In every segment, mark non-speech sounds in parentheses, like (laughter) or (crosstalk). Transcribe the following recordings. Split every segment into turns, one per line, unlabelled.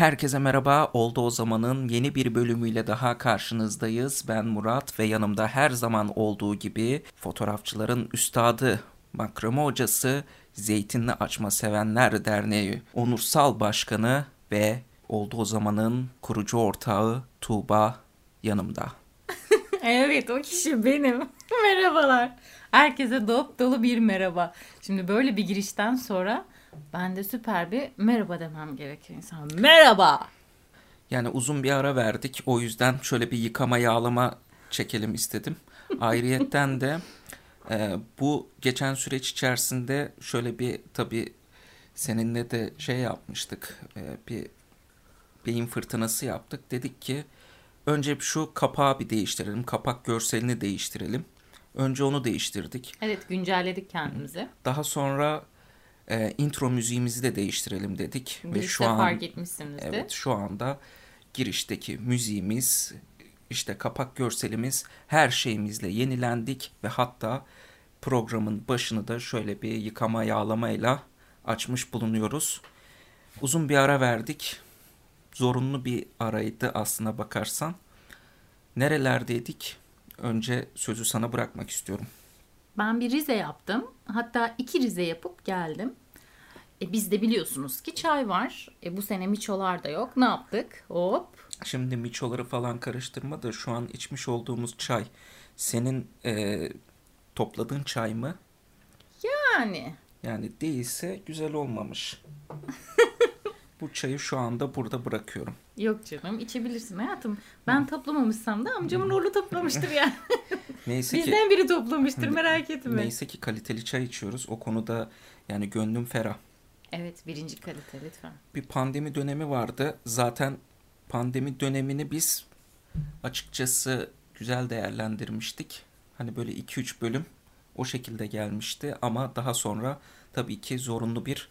Herkese merhaba. Oldu o zamanın yeni bir bölümüyle daha karşınızdayız. Ben Murat ve yanımda her zaman olduğu gibi fotoğrafçıların üstadı, makrame hocası, Zeytinli Açma Sevenler Derneği onursal başkanı ve Oldu o zamanın kurucu ortağı Tuğba yanımda. (laughs)
evet o kişi benim. (laughs) Merhabalar. Herkese dop dolu bir merhaba. Şimdi böyle bir girişten sonra ben de süper bir merhaba demem gerekiyor insan. Merhaba.
Yani uzun bir ara verdik. O yüzden şöyle bir yıkama yağlama çekelim istedim. Ayrıyetten de e, bu geçen süreç içerisinde şöyle bir tabii seninle de şey yapmıştık. E, bir beyin fırtınası yaptık. Dedik ki önce şu kapağı bir değiştirelim. Kapak görselini değiştirelim. Önce onu değiştirdik.
Evet güncelledik kendimizi.
Daha sonra e, intro müziğimizi de değiştirelim dedik.
Girişte Ve şu an fark etmişsinizdir.
Evet şu anda girişteki müziğimiz işte kapak görselimiz her şeyimizle yenilendik ve hatta programın başını da şöyle bir yıkama yağlamayla açmış bulunuyoruz. Uzun bir ara verdik. Zorunlu bir araydı aslına bakarsan. Nerelerdeydik? Önce sözü sana bırakmak istiyorum.
Ben bir Rize yaptım. Hatta iki Rize yapıp geldim. E biz de biliyorsunuz ki çay var. E bu sene miçolar da yok. Ne yaptık? Hop.
Şimdi miçoları falan karıştırma da şu an içmiş olduğumuz çay senin e, topladığın çay mı?
Yani.
Yani değilse güzel olmamış. (laughs) bu çayı şu anda burada bırakıyorum.
Yok canım içebilirsin hayatım. Ben toplamamışsam da amcamın oğlu toplamıştır yani. (laughs) Neyse Bizden ki, biri toplamıştır merak etme.
Neyse ki kaliteli çay içiyoruz. O konuda yani gönlüm ferah.
Evet birinci kalite lütfen.
Bir pandemi dönemi vardı. Zaten pandemi dönemini biz açıkçası güzel değerlendirmiştik. Hani böyle 2-3 bölüm o şekilde gelmişti ama daha sonra tabii ki zorunlu bir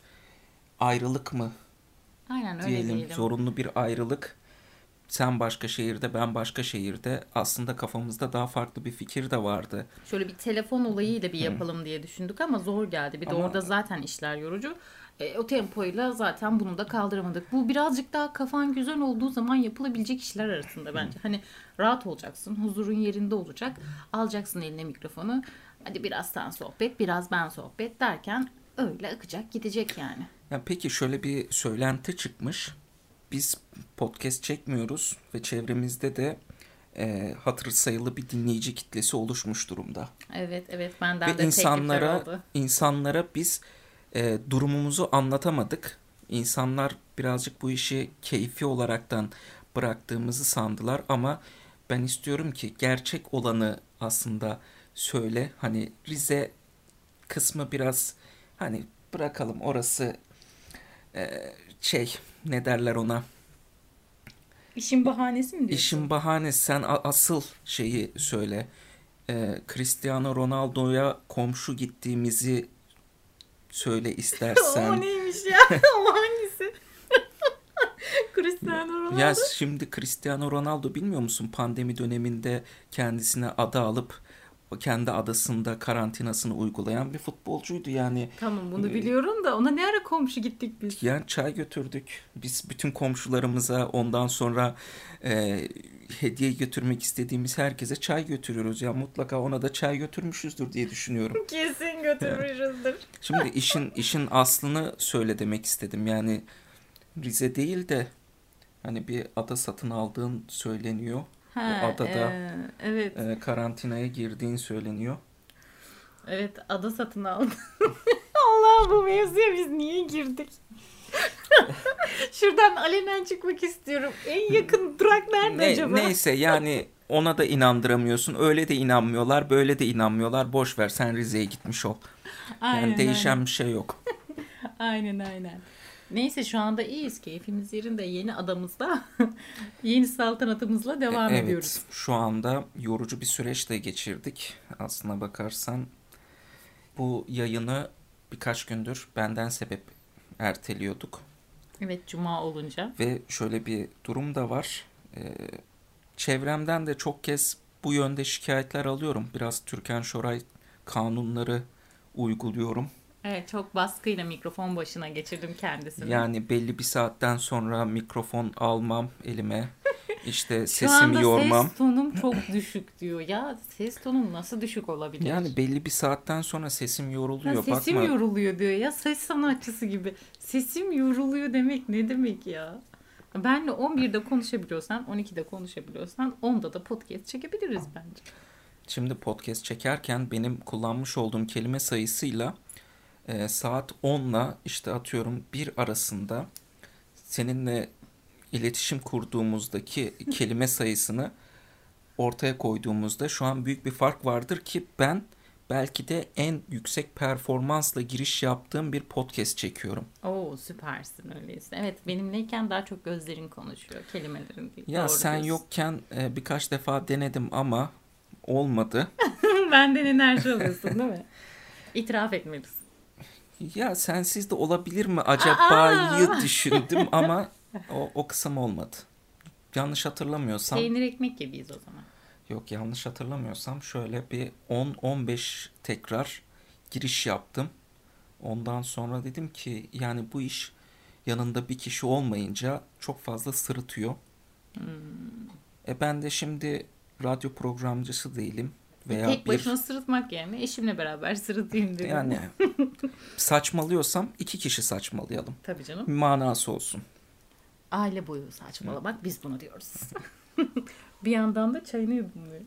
ayrılık mı
Aynen öyle
diyelim.
diyelim.
Zorunlu bir ayrılık. Sen başka şehirde, ben başka şehirde. Aslında kafamızda daha farklı bir fikir de vardı.
Şöyle bir telefon olayıyla bir yapalım diye düşündük ama zor geldi. Bir de ama... orada zaten işler yorucu. E, o tempoyla zaten bunu da kaldıramadık. Bu birazcık daha kafan güzel olduğu zaman yapılabilecek işler arasında bence. Hani rahat olacaksın, huzurun yerinde olacak. Alacaksın eline mikrofonu. Hadi biraz sen sohbet, biraz ben sohbet derken öyle akacak gidecek yani.
Ya peki şöyle bir söylenti çıkmış. Biz podcast çekmiyoruz ve çevremizde de e, hatır sayılı bir dinleyici kitlesi oluşmuş durumda.
Evet evet benden
ve
de
insanlara,
oldu.
insanlara biz e, durumumuzu anlatamadık. İnsanlar birazcık bu işi keyfi olaraktan bıraktığımızı sandılar ama ben istiyorum ki gerçek olanı aslında söyle. Hani Rize kısmı biraz hani bırakalım orası e, şey ne derler ona
İşin bahanesi mi diyorsun?
İşin bahanesi sen asıl şeyi söyle. Ee, Cristiano Ronaldo'ya komşu gittiğimizi söyle (laughs) istersen.
o neymiş ya? (laughs) o hangisi? (laughs) Cristiano Ronaldo.
Ya şimdi Cristiano Ronaldo bilmiyor musun pandemi döneminde kendisine ada alıp kendi adasında karantinasını uygulayan bir futbolcuydu yani.
Tamam bunu biliyorum da ona ne ara komşu gittik biz?
Yani çay götürdük. Biz bütün komşularımıza ondan sonra e, hediye götürmek istediğimiz herkese çay götürüyoruz. Ya mutlaka ona da çay götürmüşüzdür diye düşünüyorum. (laughs)
Kesin götürmüşüzdür. (laughs)
Şimdi işin işin aslını söyle demek istedim. Yani Rize değil de hani bir ada satın aldığın söyleniyor. Ha, adada e, evet. e, karantinaya girdiğin söyleniyor.
Evet ada satın aldım. (laughs) Allah bu mevzuya biz niye girdik? (laughs) Şuradan alenen çıkmak istiyorum. En yakın durak nerede ne, acaba?
Neyse yani ona da inandıramıyorsun. Öyle de inanmıyorlar, böyle de inanmıyorlar. Boş ver sen Rize'ye gitmiş ol. Aynen, yani değişen aynen. bir şey yok. (laughs)
aynen aynen. Neyse şu anda iyiyiz. Keyfimiz yerinde. Yeni adamızda (laughs) yeni saltanatımızla devam
evet,
ediyoruz.
Şu anda yorucu bir süreçte geçirdik. Aslına bakarsan bu yayını birkaç gündür benden sebep erteliyorduk.
Evet cuma olunca.
Ve şöyle bir durum da var. Ee, çevremden de çok kez bu yönde şikayetler alıyorum. Biraz Türkan Şoray kanunları uyguluyorum
Evet çok baskıyla mikrofon başına geçirdim kendisini.
Yani belli bir saatten sonra mikrofon almam elime. İşte (laughs) sesimi yormam.
ses tonum (laughs) çok düşük diyor. Ya ses tonum nasıl düşük olabilir?
Yani belli bir saatten sonra sesim
Ya
yoruluyor.
sesim
Bakma
yoruluyor diyor ya ses sanatçısı gibi. Sesim yoruluyor demek ne demek ya? Benle 11'de konuşabiliyorsan, 12'de konuşabiliyorsan 10'da da podcast çekebiliriz bence.
Şimdi podcast çekerken benim kullanmış olduğum kelime sayısıyla e, saat 10'la işte atıyorum 1 arasında seninle iletişim kurduğumuzdaki kelime sayısını ortaya koyduğumuzda şu an büyük bir fark vardır ki ben belki de en yüksek performansla giriş yaptığım bir podcast çekiyorum.
Oo süpersin öyleyse. Evet benimleyken daha çok gözlerin konuşuyor kelimelerin değil.
Ya
Doğru
sen
diyorsun.
yokken e, birkaç defa denedim ama olmadı. (laughs)
Benden enerji alıyorsun değil mi? İtiraf etmelisin.
Ya sensiz de olabilir mi acaba'yı düşündüm ama o, o kısım olmadı. Yanlış hatırlamıyorsam,
Peynir ekmek gibiyiz o zaman.
yok yanlış hatırlamıyorsam şöyle bir 10-15 tekrar giriş yaptım. Ondan sonra dedim ki yani bu iş yanında bir kişi olmayınca çok fazla sırıtıyor. E ben de şimdi radyo programcısı değilim veya
Tek
bir
başına sırıtmak yerine eşimle beraber sırıtayım dedim.
yani (laughs) saçmalıyorsam iki kişi saçmalayalım.
Tabii canım.
Bir manası olsun.
Aile boyu saçmalamak biz bunu diyoruz. (laughs) bir yandan da çayını yudumluyor.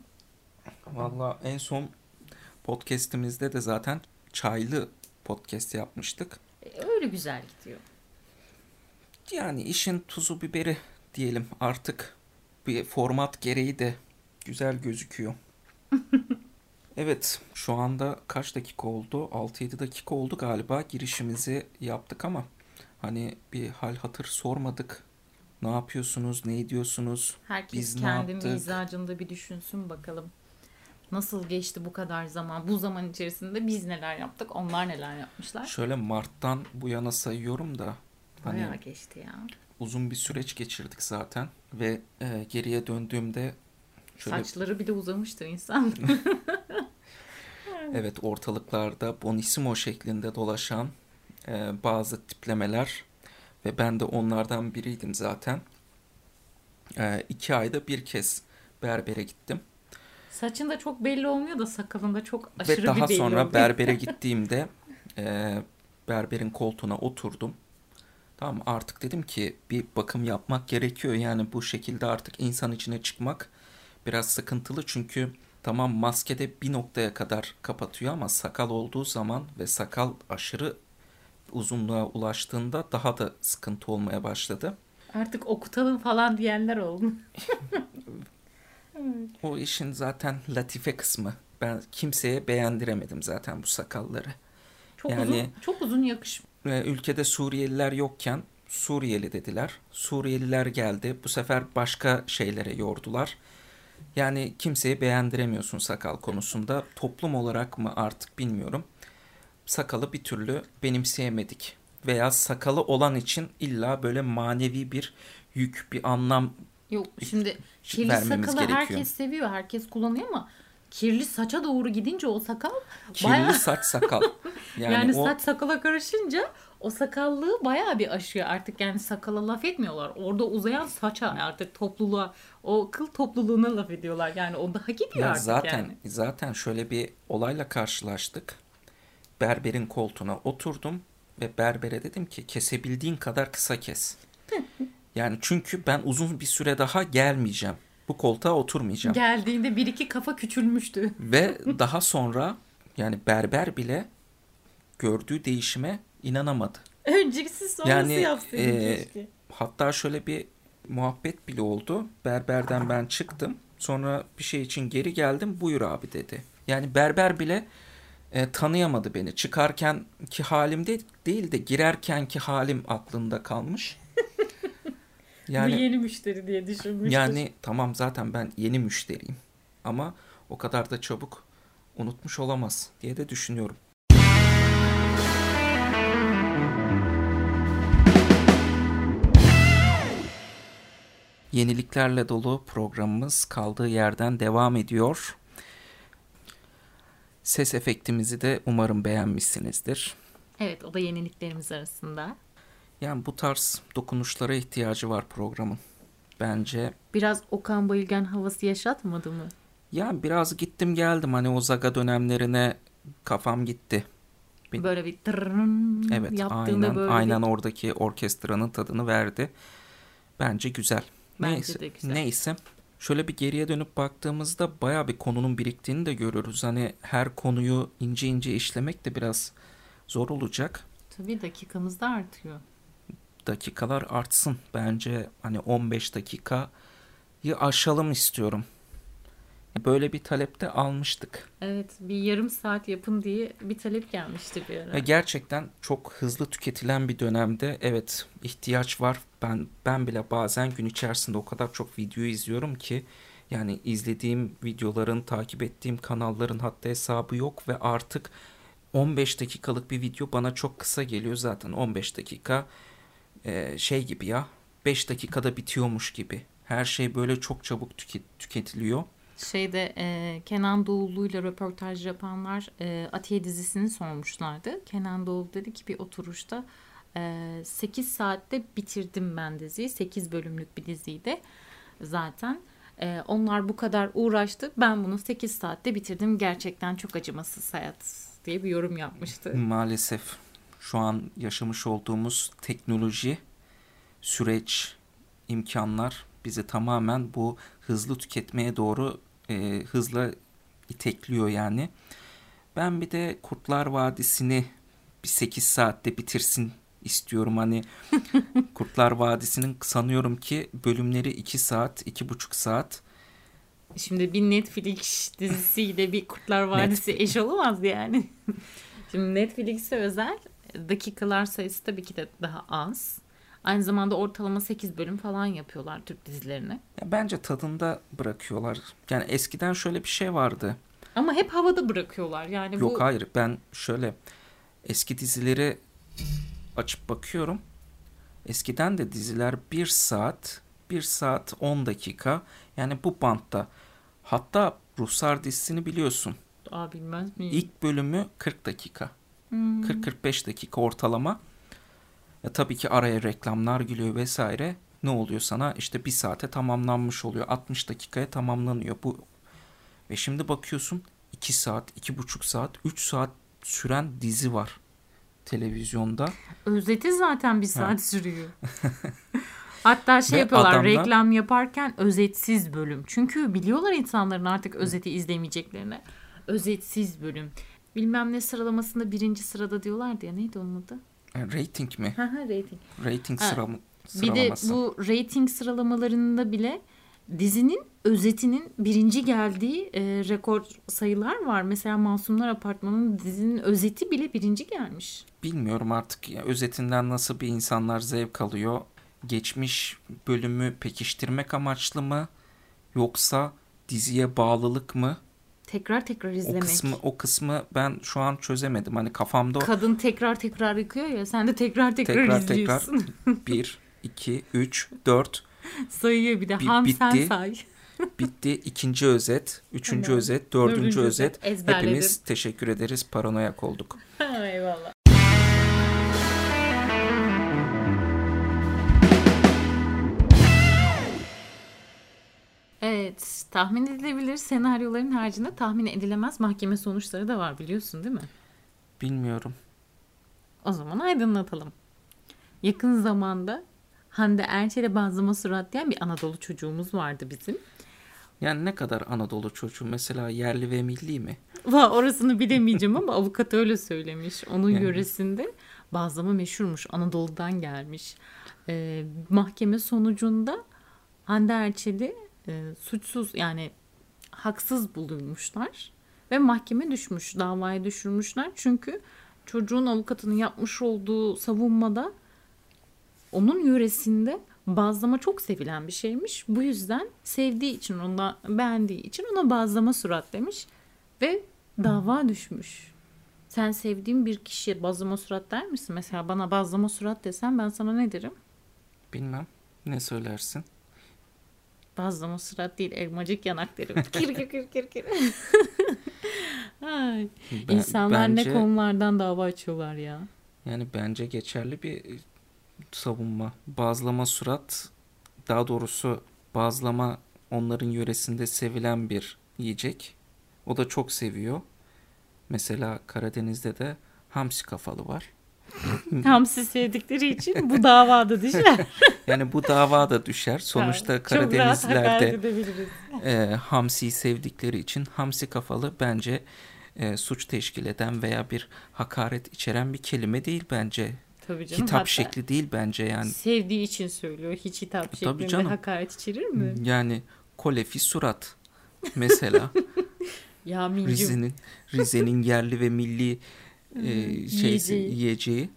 Valla en son podcast'imizde de zaten çaylı podcast yapmıştık.
E, öyle güzel gidiyor.
Yani işin tuzu biberi diyelim artık bir format gereği de güzel gözüküyor. (laughs) Evet şu anda kaç dakika oldu? 6-7 dakika oldu galiba girişimizi yaptık ama hani bir hal hatır sormadık. Ne yapıyorsunuz? Ne ediyorsunuz?
Herkes
Biz
kendi mizacında bir düşünsün bakalım. Nasıl geçti bu kadar zaman? Bu zaman içerisinde biz neler yaptık? Onlar neler yapmışlar?
Şöyle Mart'tan bu yana sayıyorum da hani
Bayağı geçti ya.
uzun bir süreç geçirdik zaten ve e, geriye döndüğümde şöyle
Saçları bile uzamıştır insan. (laughs)
evet ortalıklarda bonissimo şeklinde dolaşan e, bazı tiplemeler ve ben de onlardan biriydim zaten. E, iki ayda bir kez berbere gittim
Saçında çok belli olmuyor da sakalında çok aşırı
ve daha
bir belli
sonra
oluyor.
berbere (laughs) gittiğimde e, berberin koltuğuna oturdum. Tamam artık dedim ki bir bakım yapmak gerekiyor. Yani bu şekilde artık insan içine çıkmak biraz sıkıntılı. Çünkü tamam maskede bir noktaya kadar kapatıyor ama sakal olduğu zaman ve sakal aşırı uzunluğa ulaştığında daha da sıkıntı olmaya başladı.
Artık okutalım falan diyenler oldu. (laughs)
O işin zaten latife kısmı. Ben kimseye beğendiremedim zaten bu sakalları.
Çok
Yani-
uzun, çok uzun yakışmış.
Ve ülkede Suriyeliler yokken Suriyeli dediler. Suriyeliler geldi. Bu sefer başka şeylere yordular. Yani kimseyi beğendiremiyorsun sakal konusunda. Toplum olarak mı artık bilmiyorum. Sakalı bir türlü benimseyemedik. Veya sakalı olan için illa böyle manevi bir yük, bir anlam
Yok şimdi kirli sakalı
gerekiyor.
herkes seviyor, herkes kullanıyor ama kirli saça doğru gidince o sakal
kirli
bayağı
saç sakal. (laughs) Yani,
yani,
o
saç sakala karışınca o sakallığı bayağı bir aşıyor artık yani sakala laf etmiyorlar. Orada uzayan saça artık topluluğa o kıl topluluğuna laf ediyorlar. Yani o daha gidiyor
Ya
artık
zaten
yani.
zaten şöyle bir olayla karşılaştık. Berberin koltuğuna oturdum ve berbere dedim ki kesebildiğin kadar kısa kes. (laughs) Yani çünkü ben uzun bir süre daha gelmeyeceğim. Bu koltuğa oturmayacağım.
Geldiğinde bir iki kafa küçülmüştü.
Ve daha sonra yani berber bile gördüğü değişime inanamadı.
Öncesi sonrası
Yani,
yapsaydın
e,
keşke.
Hatta şöyle bir muhabbet bile oldu. Berberden ben çıktım. Sonra bir şey için geri geldim. Buyur abi dedi. Yani berber bile e, tanıyamadı beni. Çıkarken ki halim de, değil de girerken ki halim aklında kalmış. (laughs)
Bu
Yani
yeni müşteri diye düşünmüştür.
yani tamam zaten ben yeni müşteriyim. Ama o kadar da çabuk unutmuş olamaz diye de düşünüyorum. Yeniliklerle dolu programımız kaldığı yerden devam ediyor. Ses efektimizi de umarım beğenmişsinizdir.
Evet o da yeniliklerimiz arasında.
Yani bu tarz dokunuşlara ihtiyacı var programın. Bence
Biraz Okan Bayülgen havası yaşatmadı mı?
ya biraz gittim geldim hani o Zaga dönemlerine kafam gitti. Bir-
Böyle bir tırrrın
Evet
yaptığında
aynen
böyle
aynen
bir...
oradaki orkestranın tadını verdi. Bence güzel.
Bence
neyse,
de güzel.
neyse. Şöyle bir geriye dönüp baktığımızda baya bir konunun biriktiğini de görürüz. Hani her konuyu ince ince işlemek de biraz zor olacak.
Tabii dakikamız da artıyor.
Dakikalar artsın. Bence hani 15 dakikayı aşalım istiyorum. Böyle bir talepte almıştık.
Evet bir yarım saat yapın diye bir talep gelmişti bir ara.
Ve gerçekten çok hızlı tüketilen bir dönemde evet ihtiyaç var. Ben ben bile bazen gün içerisinde o kadar çok video izliyorum ki yani izlediğim videoların, takip ettiğim kanalların hatta hesabı yok ve artık 15 dakikalık bir video bana çok kısa geliyor zaten 15 dakika e, şey gibi ya 5 dakikada bitiyormuş gibi. Her şey böyle çok çabuk tüket- tüketiliyor.
Şeyde e, Kenan Doğulu'yla röportaj yapanlar e, Atiye dizisini sormuşlardı. Kenan Doğulu dedi ki bir oturuşta e, 8 saatte bitirdim ben diziyi. 8 bölümlük bir diziydi zaten. E, onlar bu kadar uğraştı. Ben bunu 8 saatte bitirdim. Gerçekten çok acımasız hayat diye bir yorum yapmıştı.
Maalesef şu an yaşamış olduğumuz teknoloji, süreç, imkanlar bizi tamamen bu hızlı tüketmeye doğru e, hızla itekliyor yani. Ben bir de Kurtlar Vadisi'ni bir 8 saatte bitirsin istiyorum. Hani (laughs) Kurtlar Vadisi'nin sanıyorum ki bölümleri 2 saat, 2,5 saat.
Şimdi bir Netflix dizisiyle bir Kurtlar (laughs) Vadisi eş olamaz yani. (laughs) Şimdi Netflix'e özel dakikalar sayısı tabii ki de daha az. Aynı zamanda ortalama 8 bölüm falan yapıyorlar Türk dizilerine.
Ya bence tadında bırakıyorlar. Yani eskiden şöyle bir şey vardı.
Ama hep havada bırakıyorlar. Yani
Yok
bu
hayır ben şöyle eski dizileri açıp bakıyorum. Eskiden de diziler 1 saat, 1 saat 10 dakika yani bu bantta. Hatta Ruhsar dizisini biliyorsun.
Aa, bilmez miyim?
İlk bölümü 40 dakika.
Hmm.
40-45 dakika ortalama. Ya tabii ki araya reklamlar giriyor vesaire. Ne oluyor sana? İşte bir saate tamamlanmış oluyor. 60 dakikaya tamamlanıyor. Bu ve şimdi bakıyorsun 2 saat, 2,5 saat, 3 saat süren dizi var televizyonda.
Özeti zaten bir saat sürüyor. (laughs) Hatta şey
Ve
yapıyorlar
adamlar-
reklam yaparken özetsiz bölüm. Çünkü biliyorlar insanların artık özeti izlemeyeceklerini. Özetsiz bölüm. Bilmem ne sıralamasında birinci sırada diyorlardı ya neydi onun adı?
Rating mi?
Ha ha rating.
Rating
Ha,
sıram
Bir de
sıralaması.
bu rating sıralamalarında bile dizinin özetinin birinci geldiği e, rekor sayılar var. Mesela Masumlar Apartmanı'nın dizinin özeti bile birinci gelmiş.
Bilmiyorum artık ya, özetinden nasıl bir insanlar zevk alıyor. Geçmiş bölümü pekiştirmek amaçlı mı? Yoksa diziye bağlılık mı?
Tekrar tekrar
O
izlemek.
kısmı o kısmı ben şu an çözemedim. Hani kafamda
Kadın tekrar tekrar yıkıyor ya sen de tekrar tekrar,
Tekrar
izliyorsun.
1 2 3 4
Sayıyor bir de
Bi-
ham sen
bitti.
say. (laughs)
bitti. İkinci özet, üçüncü
Evet.
özet, dördüncü,
Dördüncü
özet.
özet. Ezberledim.
Hepimiz teşekkür ederiz. Paranoyak olduk. (laughs)
Eyvallah. Evet, tahmin edilebilir senaryoların haricinde tahmin edilemez mahkeme sonuçları da var biliyorsun değil mi?
Bilmiyorum.
O zaman aydınlatalım. Yakın zamanda Hande Erçel'e bazlama surat diyen bir Anadolu çocuğumuz vardı bizim.
Yani ne kadar Anadolu çocuğu mesela yerli ve milli mi?
Va orasını bilemeyeceğim ama (laughs) avukat öyle söylemiş. Onun
Yani.
yöresinde bazlama meşhurmuş. Anadolu'dan gelmiş. Ee, mahkeme sonucunda Hande Erçel'i e, suçsuz yani haksız bulunmuşlar. Ve mahkeme düşmüş. Davaya düşürmüşler. Çünkü çocuğun avukatının yapmış olduğu savunmada onun yöresinde bazlama çok sevilen bir şeymiş. Bu yüzden sevdiği için, ona beğendiği için ona bazlama surat demiş. Ve dava düşmüş. Sen sevdiğin bir kişiye bazlama surat der misin? Mesela bana bazlama surat desen ben sana ne derim?
Bilmem. Ne söylersin?
Bazlama surat değil elmacık yanak derim. (laughs) Kir kir kir kir kir. (laughs) Ay.
Ben-
İnsanlar
bence,
ne konulardan dava açıyorlar ya.
Yani bence geçerli bir savunma. Bazlama surat daha doğrusu bazlama onların yöresinde sevilen bir yiyecek. O da çok seviyor. Mesela Karadeniz'de de hamsi kafalı var. (laughs)
Hamsi sevdikleri için bu davada düşer. (laughs)
yani bu davada düşer. Sonuçta
yani,
Karadenizlerde e, hamsiyi sevdikleri için hamsi kafalı bence e, suç teşkil eden veya bir hakaret içeren bir kelime değil bence.
Tabii canım,
hitap şekli değil bence yani.
Sevdiği için söylüyor. Hiç hitap şeklinde hakaret içerir mi?
Yani kolefi surat mesela. (laughs)
ya
Rize'nin Rize'nin yerli ve milli e, şeysi, yiyeceği. yiyeceği.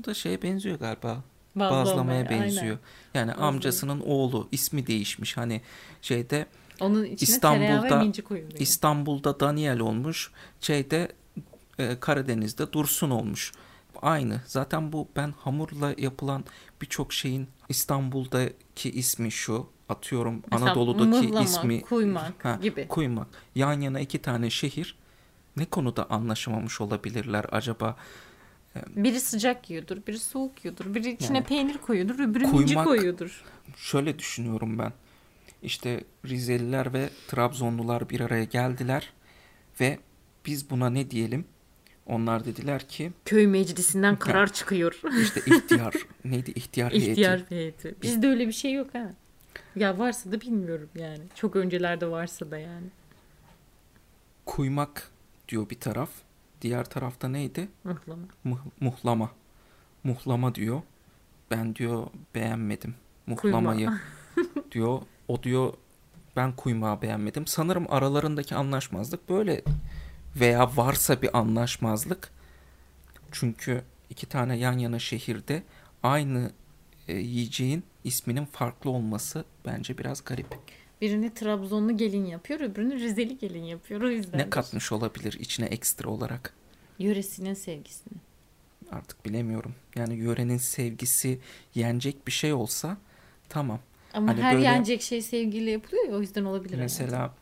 O da şeye benziyor galiba. Bazlamaya, Bazlamaya benziyor. Aynen. Yani Bazlama. amcasının oğlu ismi değişmiş. Hani şeyde
onun İstanbul'da
İstanbul'da Daniel olmuş. Şeyde e, Karadeniz'de Dursun olmuş. Aynı. Zaten bu ben hamurla yapılan birçok şeyin İstanbul'daki ismi şu. Atıyorum Mesela Anadolu'daki mıhlama, ismi.
Kuymak ha, gibi.
Kuymak. Yan yana iki tane şehir ne konuda anlaşamamış olabilirler acaba?
Biri sıcak yiyordur, biri soğuk yiyordur, biri içine yani, peynir koyuyordur, öbürü inci koyuyordur.
Şöyle düşünüyorum ben. İşte Rizeliler ve Trabzonlular bir araya geldiler ve biz buna ne diyelim? Onlar dediler ki
köy meclisinden (laughs) karar çıkıyor.
İşte ihtiyar neydi ihtiyar heyeti.
İhtiyar heyeti. Bizde öyle bir şey yok ha. Ya varsa da bilmiyorum yani. Çok öncelerde varsa da yani.
Kuymak diyor bir taraf. Diğer tarafta neydi?
Muhlama.
Muh, muhlama. Muhlama diyor. Ben diyor beğenmedim. Muhlamayı (laughs) diyor. O diyor ben kuymağı beğenmedim. Sanırım aralarındaki anlaşmazlık böyle veya varsa bir anlaşmazlık. Çünkü iki tane yan yana şehirde aynı e, yiyeceğin isminin farklı olması bence biraz garip.
Birini Trabzonlu gelin yapıyor, öbürünü Rizeli gelin yapıyor. O yüzden.
Ne katmış olabilir içine ekstra olarak?
Yöresinin sevgisini.
Artık bilemiyorum. Yani yörenin sevgisi yenecek bir şey olsa tamam.
Ama hani her böyle, yenecek şey sevgiyle yapılıyor ya o yüzden olabilir.
Mesela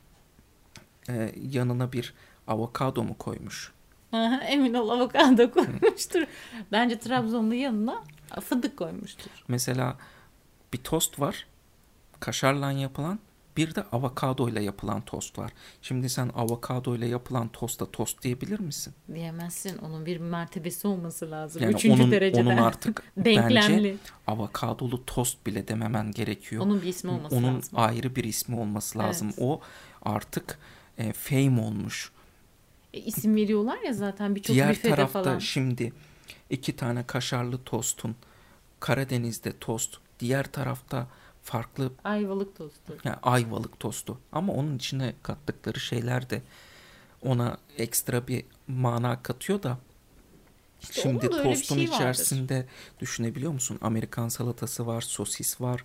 e, yanına bir avokado mu koymuş?
Aha, emin ol avokado koymuştur. Bence Trabzonlu yanına fındık koymuştur.
Mesela bir tost var. Kaşarla yapılan. Bir de avokado ile yapılan tost var. Şimdi sen avokado ile yapılan tosta tost diyebilir misin?
Diyemezsin. Onun bir mertebesi olması lazım.
Yani Üçüncü onun, derecede. Onun artık (laughs) bence avokadolu tost bile dememen gerekiyor.
Onun bir ismi olması
onun
lazım.
Onun ayrı bir ismi olması lazım. Evet. O artık e, fame olmuş.
E, isim veriyorlar ya zaten birçok Diğer tarafta falan.
şimdi iki tane kaşarlı tostun Karadeniz'de tost. Diğer tarafta farklı
ayvalık tostu.
Yani ayvalık tostu. Ama onun içine kattıkları şeyler de ona ekstra bir mana katıyor da işte Şimdi tostun şey içerisinde vardır. düşünebiliyor musun? Amerikan salatası var, sosis var,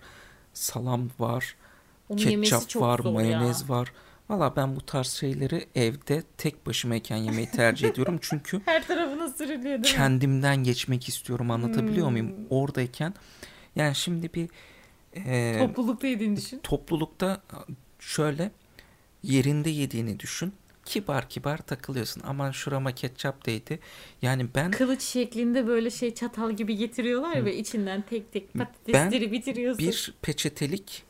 salam var, Onu ketçap var, mayonez ya. var. Valla ben bu tarz şeyleri evde tek başımayken yemeyi tercih ediyorum. Çünkü (laughs)
her tarafına sürülüyor
Kendimden geçmek istiyorum anlatabiliyor hmm. muyum? Oradayken yani şimdi bir
e, toplulukta yediğini düşün.
Toplulukta şöyle yerinde yediğini düşün. Kibar kibar takılıyorsun. Aman şurama ketçap değdi. Yani ben...
Kılıç şeklinde böyle şey çatal gibi getiriyorlar Hı. ve içinden tek tek patatesleri ben bitiriyorsun.
bir peçetelik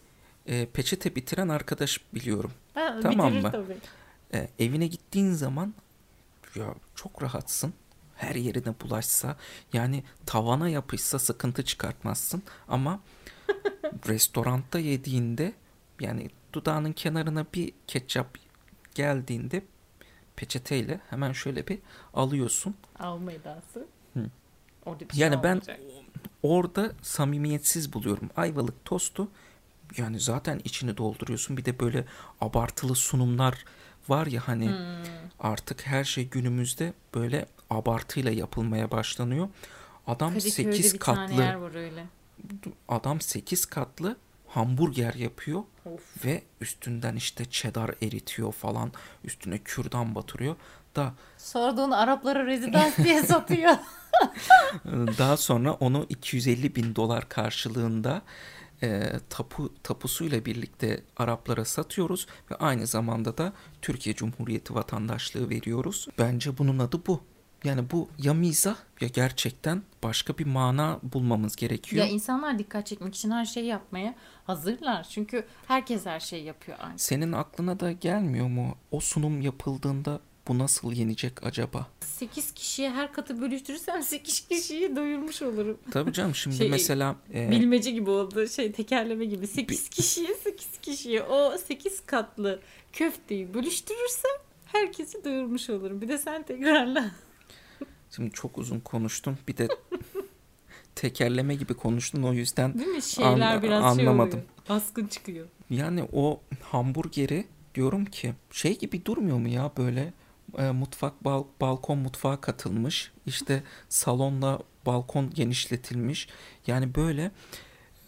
e, peçete bitiren arkadaş biliyorum. Ha, tamam mı? Tabii. E, evine gittiğin zaman ya çok rahatsın. Her yerine bulaşsa yani tavana yapışsa sıkıntı çıkartmazsın ama (laughs) restoranda yediğinde yani dudağının kenarına bir ketçap geldiğinde peçeteyle hemen şöyle bir alıyorsun.
Alma edası.
Orada bir şey yani ben orada samimiyetsiz buluyorum. Ayvalık tostu yani zaten içini dolduruyorsun. Bir de böyle abartılı sunumlar var ya hani hmm. artık her şey günümüzde böyle abartıyla yapılmaya başlanıyor. Adam Kadıköy'de 8 katlı yer var öyle. Adam 8 katlı hamburger yapıyor of. ve üstünden işte cheddar eritiyor falan. Üstüne kürdan batırıyor da
onu Araplara rezidans diye (laughs) satıyor. (laughs)
Daha sonra onu 250 bin dolar karşılığında e, tapu tapusuyla birlikte Araplara satıyoruz ve aynı zamanda da Türkiye Cumhuriyeti vatandaşlığı veriyoruz. Bence bunun adı bu. Yani bu ya mizah ya gerçekten başka bir mana bulmamız gerekiyor.
Ya insanlar dikkat çekmek için her şeyi yapmaya hazırlar. Çünkü herkes her şeyi yapıyor aynı.
Senin aklına da gelmiyor mu? O sunum yapıldığında bu nasıl yenecek acaba?
8 kişiye her katı bölüştürürsem 8 kişiyi doyurmuş olurum.
Tabii canım şimdi (laughs)
Şey,
mesela e,
Bilmece gibi oldu. Şey tekerleme gibi. 8 kişiye 8 kişiye o 8 katlı köfteyi bölüştürürsem herkesi doyurmuş olurum. Bir de sen tekrarla.
Şimdi çok uzun konuştun. Bir de (laughs) tekerleme gibi konuştun o yüzden
Değil mi? Şeyler
An-
biraz
anlamadım.
şey oluyor. Baskın çıkıyor.
yani o hamburgeri diyorum ki şey gibi durmuyor mu ya böyle e, mutfak bal- balkon mutfağa katılmış işte salonla balkon genişletilmiş yani böyle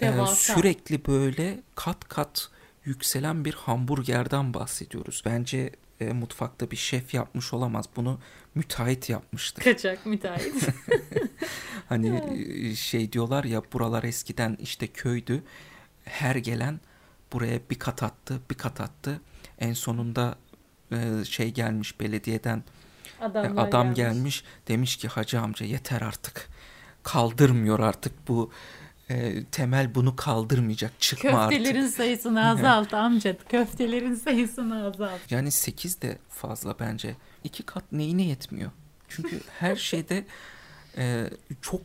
e, sürekli böyle kat kat yükselen bir hamburgerden bahsediyoruz. Bence e, mutfakta bir şef yapmış olamaz. Bunu müteahhit yapmıştır.
Kaçak müteahhit. (laughs)
Hani e, şey diyorlar ya buralar eskiden işte köydü. Her gelen buraya bir kat attı, bir kat attı. En sonunda e, şey gelmiş belediyeden e,
Adamlar
adam gelmiş. demiş ki hacı amca yeter artık. Kaldırmıyor artık bu e, temel bunu kaldırmayacak. Çıkma artık.
Köftelerin sayısını azalt amca. Köftelerin sayısını azalt.
Yani 8 de fazla bence. İki kat neyine yetmiyor? Çünkü her (laughs) şeyde e, çok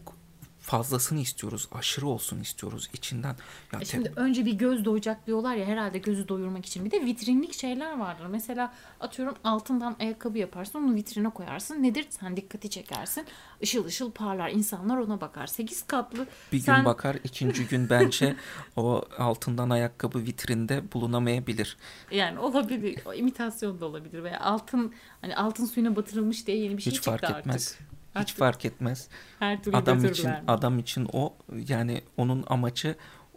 fazlasını istiyoruz. Aşırı olsun istiyoruz içinden. Ya
E Şimdi önce bir göz doyacak diyorlar ya herhalde gözü doyurmak için. Bir de vitrinlik şeyler vardır. Mesela atıyorum altından ayakkabı yaparsın onu vitrine koyarsın. Nedir? Sen dikkati çekersin. Işıl ışıl parlar. İnsanlar ona bakar. 8 katlı.
bir gün
sen-
bakar, ikinci gün bence (laughs) o altından ayakkabı vitrinde bulunamayabilir.
Yani olabilir. O imitasyon da olabilir. Veya altın hani altın suyuna batırılmış diye yeni bir şey
Hiç
çıktı
fark
artık.
etmez. Hiç
Artık
fark etmez.
Her türlü
Adam için
verme.
adam için o yani onun amacı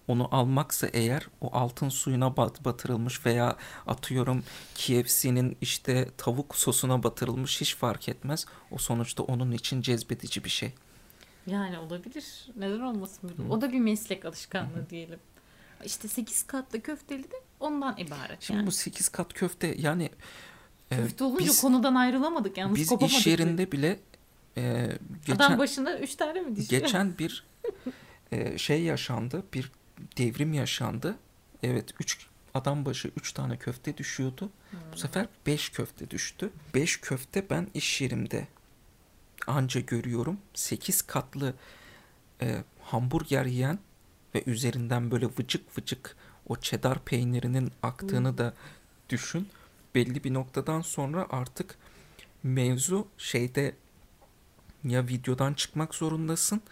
onu almaksa eğer o altın suyuna bat, batırılmış veya atıyorum KFC'nin işte tavuk sosuna batırılmış hiç fark etmez. O sonuçta onun için cezbedici bir şey.
Yani olabilir. Neden olmasın? bir- O da bir meslek alışkanlığı diyelim. İşte 8 katlı köfteli de ondan ibaret.
Şimdi
yani.
bu 8 kat köfte yani e,
Köfte olunca
biz,
konudan ayrılamadık yalnız
biz
kopamadık.
iş
bile.
yerinde bile e, geçen,
Adam başına 3 tane mi düşüyor?
geçen bir (laughs) e, şey yaşandı. Bir devrim yaşandı. Evet 3 adam başı 3 tane köfte düşüyordu. Bu sefer 5 köfte düştü. 5 köfte ben iş yerimde anca görüyorum. 8 katlı e, hamburger yiyen ve üzerinden böyle vıcık vıcık o cheddar peynirinin aktığını da düşün. Belli bir noktadan sonra artık mevzu şeyde ya videodan çıkmak zorundasın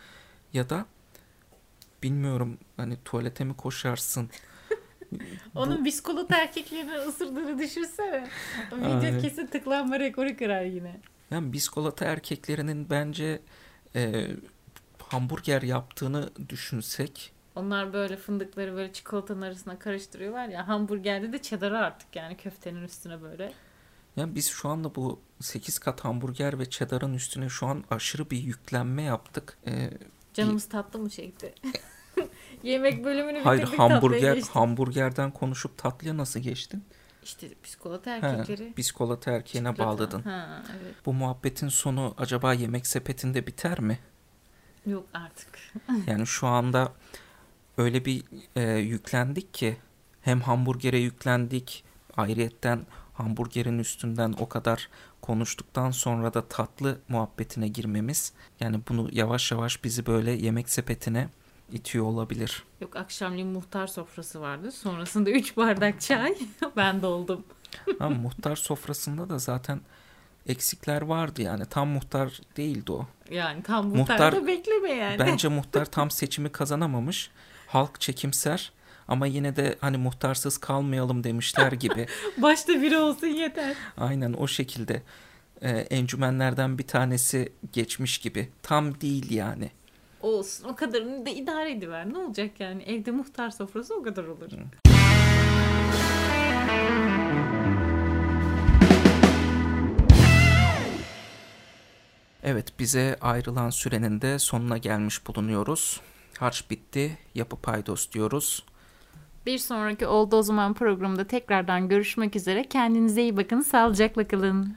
ya da bilmiyorum hani tuvalete mi koşarsın (laughs)
Onun biskolata erkeklerine ısırdığını düşünsene. O video
Ay.
kesin tıklanma rekoru kırar yine.
Yani biskolata erkeklerinin bence e, hamburger yaptığını düşünsek
Onlar böyle fındıkları böyle çikolatanın arasına karıştırıyorlar ya. Hamburgerde de cheddar'ı artık yani köftenin üstüne böyle.
Yani biz şu anda bu 8 kat hamburger ve cheddar'ın üstüne şu an aşırı bir yüklenme yaptık. E,
Canımız tatlı mı çekti? (laughs) Yemek bölümünü bitirdik
hayır hamburger hamburgerden konuşup tatlıya nasıl geçtin?
İşte biskolata
He,
erkekleri.
biskolata erkeğine
çikolata.
bağladın.
Ha, evet.
Bu muhabbetin sonu acaba yemek sepetinde biter mi?
Yok artık. (laughs)
Yani şu anda öyle bir e, yüklendik ki hem hamburgere yüklendik ayrıyetten hamburgerin üstünden o kadar konuştuktan sonra da tatlı muhabbetine girmemiz yani bunu yavaş yavaş bizi böyle yemek sepetine itiyor olabilir.
Yok akşamleyin muhtar sofrası vardı. Sonrasında 3 bardak çay. (laughs) ben doldum.
Ama muhtar sofrasında da zaten eksikler vardı yani tam muhtar değildi o.
Yani tam
Muhtar-
muhtarda bekleme yani.
Bence (laughs) muhtar tam seçimi kazanamamış. Halk çekimser ama yine de hani muhtarsız kalmayalım demişler gibi. (laughs)
Başta biri olsun yeter.
Aynen o şekilde e, encümenlerden bir tanesi geçmiş gibi. Tam değil yani.
Olsun o kadarını da idare ediver. Ne olacak yani evde muhtar sofrası o kadar olur.
Evet bize ayrılan sürenin de sonuna gelmiş bulunuyoruz. Harç bitti, yapı paydos diyoruz.
Bir sonraki Oldu O Zaman programında tekrardan görüşmek üzere. Kendinize iyi bakın. Sağlıcakla kalın.